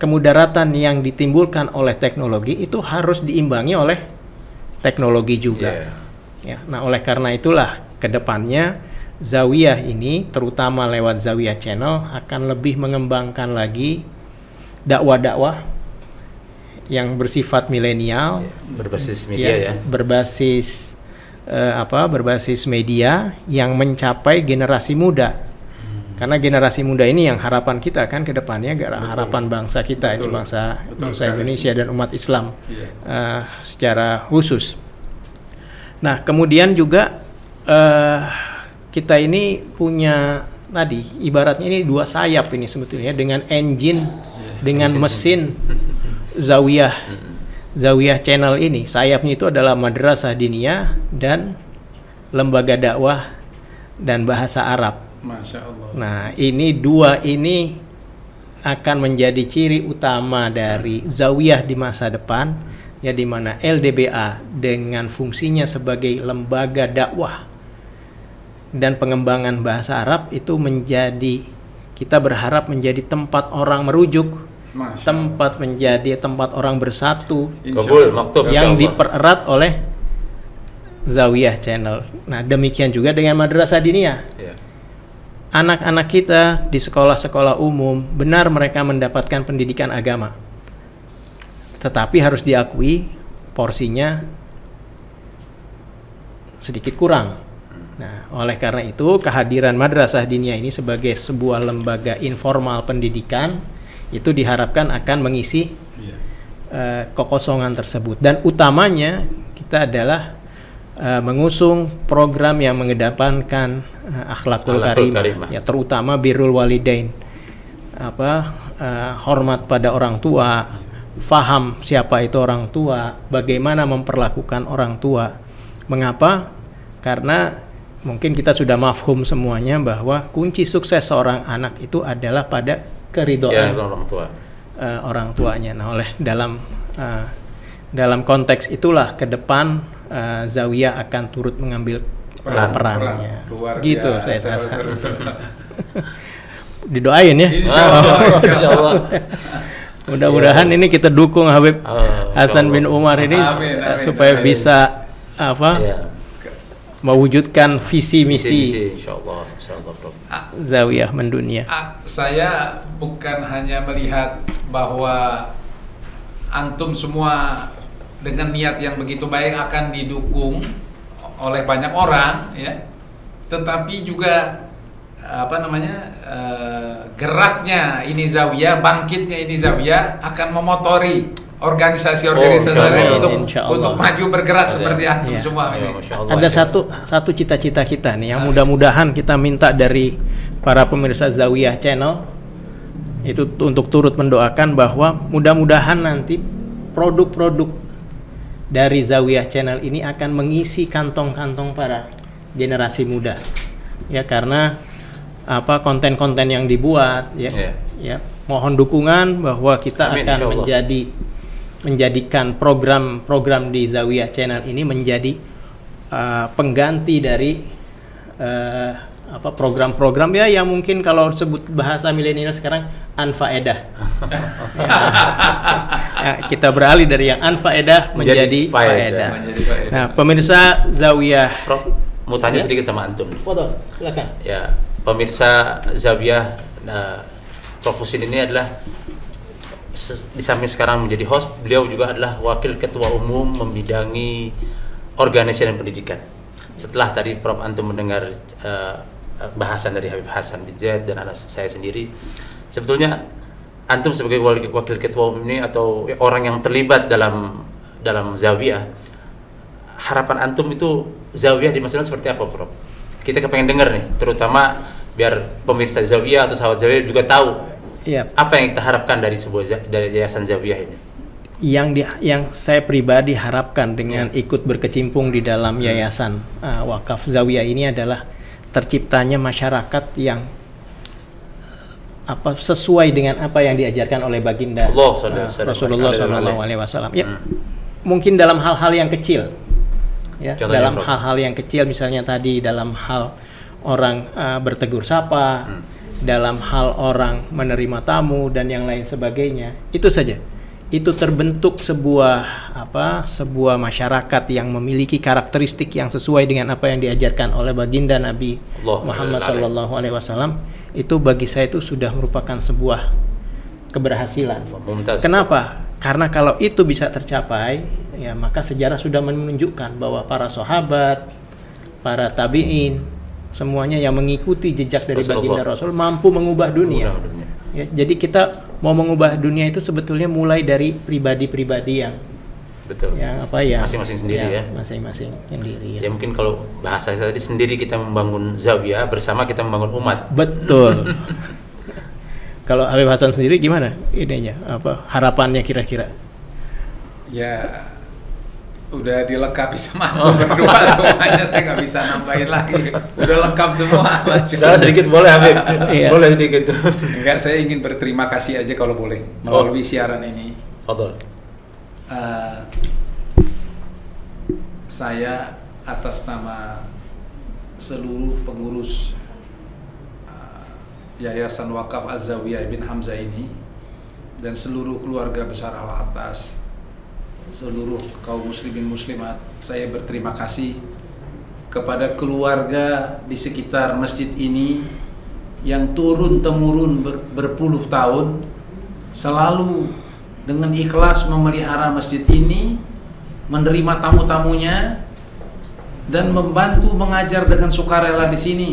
kemudaratan yang ditimbulkan oleh teknologi itu harus diimbangi oleh teknologi juga. Iya. Ya, nah oleh karena itulah ke depannya Zawiyah ini terutama lewat Zawiyah Channel akan lebih mengembangkan lagi dakwah-dakwah yang bersifat milenial, Berbasis media ya. berbasis eh, apa? Berbasis media yang mencapai generasi muda. Karena generasi muda ini yang harapan kita kan ke depannya harapan bangsa kita ini Betul. bangsa Betul bangsa. Indonesia dan umat Islam Iya. eh, secara khusus. Nah, kemudian juga eh kita ini punya tadi ibaratnya ini dua sayap ini sebetulnya dengan engine dengan mesin zawiyah zawiyah channel ini sayapnya itu adalah madrasah diniyah dan lembaga dakwah dan bahasa Arab. Masya Allah. Nah, ini dua ini akan menjadi ciri utama dari zawiyah di masa depan ya di mana LDBA dengan fungsinya sebagai lembaga dakwah dan pengembangan bahasa Arab itu menjadi kita berharap menjadi tempat orang merujuk, Masya tempat menjadi tempat orang bersatu Kabul, Allah. maktub yang Allah. dipererat oleh Zawiyah Channel. Nah, demikian juga dengan madrasah diniyah. Ya. Anak-anak kita di sekolah-sekolah umum benar mereka mendapatkan pendidikan agama. Tetapi harus diakui porsinya sedikit kurang. Nah, oleh karena itu kehadiran madrasah diniyah ini sebagai sebuah lembaga informal pendidikan itu diharapkan akan mengisi Iya. eh, kekosongan tersebut dan utamanya kita adalah eh, mengusung program yang mengedepankan eh, akhlakul karimah karimah. ya terutama birrul walidain apa eh, hormat pada orang tua faham siapa itu orang tua bagaimana memperlakukan orang tua mengapa karena mungkin kita sudah mafhum semuanya bahwa kunci sukses seorang anak itu adalah pada Ya, keridhaan orang tua. eh, orang tuanya. Nah, oleh dalam eh, dalam konteks itulah ke depan eh, Zawiyah akan turut mengambil Peran. perannya. Luar gitu saya rasa. Didoain ya. Mudah-mudahan ini kita dukung Habib Oh, Hasan bin. Umar ini Amin, eh, amin, supaya amin. bisa apa Ya. mewujudkan visi misi Misi, Prof. Zawiyah mendunia. Ah, saya bukan hanya melihat bahwa antum semua dengan niat yang begitu baik akan didukung oleh banyak orang ya tetapi juga apa namanya eh, geraknya ini zawiyah bangkitnya ini zawiyah akan memotori organisasi-organisasi Oh, Allah. untuk untuk maju bergerak Ada. seperti antum Iya. semua Ya, ini Masya Allah. Ada satu satu cita-cita kita nih yang mudah-mudahan kita minta dari para pemirsa Zawiyah Channel itu tu- untuk turut mendoakan bahwa mudah-mudahan nanti produk-produk dari Zawiyah Channel ini akan mengisi kantong-kantong para generasi muda. Ya karena apa konten-konten yang dibuat ya. Iya. Ya, mohon dukungan bahwa kita Amin, akan menjadi menjadikan program-program di Zawiyah Channel ini menjadi uh, pengganti dari uh, apa program-program ya yang mungkin kalau sebut bahasa milenial sekarang anfaedah. ya, Ya, kita beralih dari yang anfaedah Menjadi menjadi, faedah. faedah. Menjadi faedah. Nah, pemirsa Zawiyah Prof, mau tanya Ya. sedikit sama antum. foto, silakan. Ya, pemirsa Zawiyah, nah, Prof Husin ini adalah di samping sekarang menjadi host, beliau juga adalah wakil ketua umum membidangi organisasi dan pendidikan. Setelah tadi Prof antum mendengar eh, bahasan dari Habib Hasan bin Zaid dan anak saya sendiri, sebetulnya antum sebagai wali- wakil ketua umum ini atau orang yang terlibat dalam dalam Zawiyah, harapan antum itu Zawiyah di masa depan seperti apa, Prof? Kita kepengen dengar nih, terutama biar pemirsa Zawiyah atau sahabat Zawiyah juga tahu Iya, apa yang kita harapkan dari sebuah dari yayasan Zawiyah ini. yang di, yang saya pribadi harapkan dengan ikut berkecimpung di dalam yayasan uh, wakaf zawiyah ini adalah terciptanya masyarakat yang apa sesuai dengan apa yang diajarkan oleh baginda Allah uh, Rasulullah Shallallahu. Alaihi Wasallam. Ya, Hmm. mungkin dalam hal-hal yang kecil, ya Contohnya, dalam hal-hal yang kecil misalnya tadi dalam hal orang uh, bertegur sapa, Hmm. dalam hal orang menerima tamu dan yang lain sebagainya, itu saja. Itu terbentuk sebuah apa? Sebuah masyarakat yang memiliki karakteristik yang sesuai dengan apa yang diajarkan oleh baginda Nabi Allah Muhammad. Shallallahu Alaihi Wasallam. Itu bagi saya itu sudah merupakan sebuah keberhasilan. Mumtaz. Kenapa? Karena kalau itu bisa tercapai, ya maka sejarah sudah menunjukkan bahwa para sahabat, para tabiin, semuanya yang mengikuti jejak dari Rasulullah. baginda Rasul mampu mengubah dunia. Ya, jadi kita mau mengubah dunia itu sebetulnya mulai dari pribadi-pribadi yang Betul. Yang apa ya? Masing-masing sendiri ya. Masing-masing sendiri ya. Ya mungkin kalau bahasa saya tadi sendiri kita membangun zawiyah, bersama kita membangun umat. Betul. Kalau Habib Hasan sendiri gimana idenya? Apa harapannya kira-kira? Ya udah dilengkapi sama antum berdua semuanya saya nggak bisa nambahin lagi udah lengkap semua Salah sedikit boleh Habib. Iya. Boleh sedikit. enggak saya ingin berterima kasih aja kalau boleh melalui siaran ini Fadol. Eh, saya atas nama seluruh pengurus eh, Yayasan Wakaf Az-Zawiyah bin Hamzah ini dan seluruh keluarga besar Al Atas, seluruh kaum muslimin muslimat, saya berterima kasih kepada keluarga di sekitar masjid ini yang turun temurun ber- berpuluh tahun selalu dengan ikhlas memelihara masjid ini, menerima tamu-tamunya dan membantu mengajar dengan sukarela di sini.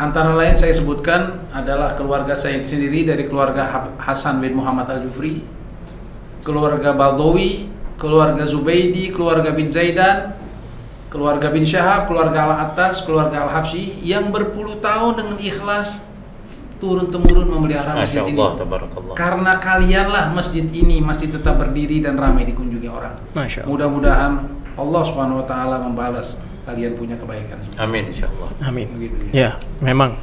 Antara lain saya sebutkan adalah keluarga saya sendiri dari keluarga Hasan bin Muhammad Al-Jufri, keluarga Baldawi, keluarga Zubaidi, keluarga bin Zaidan, keluarga bin Syahab, keluarga Al-Atas, keluarga Al-Habsyi yang berpuluh tahun dengan ikhlas turun temurun memelihara masjid Masya ini. Allah, tabarakallah. Karena kalianlah masjid ini masih tetap berdiri dan ramai dikunjungi orang. Masya Allah. Mudah-mudahan Allah Subhanahu wa taala membalas kalian punya kebaikan. Amin insyaallah. Amin. Begitu Ya, memang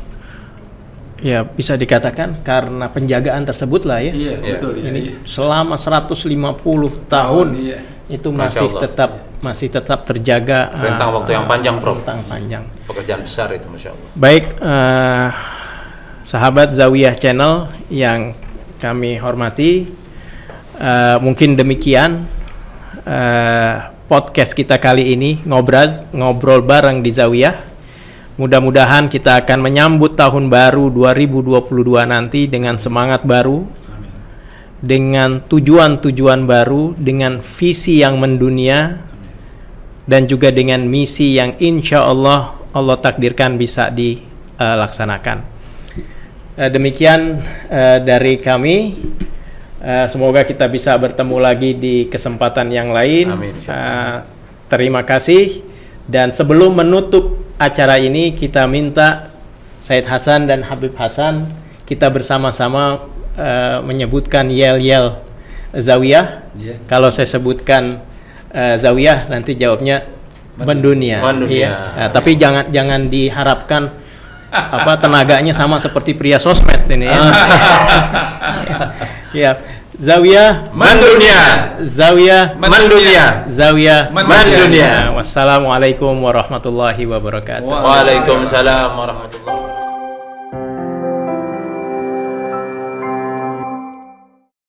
ya bisa dikatakan karena penjagaan tersebut lah ya. Iya, Iya. betul ya. Ini iya. selama 150 tahun iya. itu masih tetap masih tetap terjaga Rentang uh, waktu yang panjang, Prof. Rentang panjang. Pekerjaan besar itu Masya Allah. Baik, eh, sahabat Zawiyah Channel yang kami hormati, eh, mungkin demikian eh, podcast kita kali ini ngobrol ngobrol bareng di Zawiyah. Mudah-mudahan kita akan menyambut tahun baru 2022 nanti dengan semangat baru, Amin. dengan tujuan-tujuan baru, dengan visi yang mendunia, dan juga dengan misi yang insya Allah Allah takdirkan bisa dilaksanakan. Eh, demikian eh, dari kami. Eh, semoga kita bisa bertemu lagi di kesempatan yang lain. Amin, terima kasih. Dan sebelum menutup acara ini, kita minta Said Hasan dan Habib Hasan kita bersama-sama eh, menyebutkan yel-yel zawiyah. Iya. Kalau saya sebutkan eh, zawiyah, nanti jawabnya mendunia. Mendunia. Iya. Nah, tapi jangan jangan diharapkan apa tenaganya sama seperti pria sosmed ini ya. ya. Zawiyah Mendunia. Zawiyah Mendunia. Zawiyah Mendunia. Wassalamualaikum warahmatullahi wabarakatuh. Waalaikumsalam warahmatullahi wabarakatuh.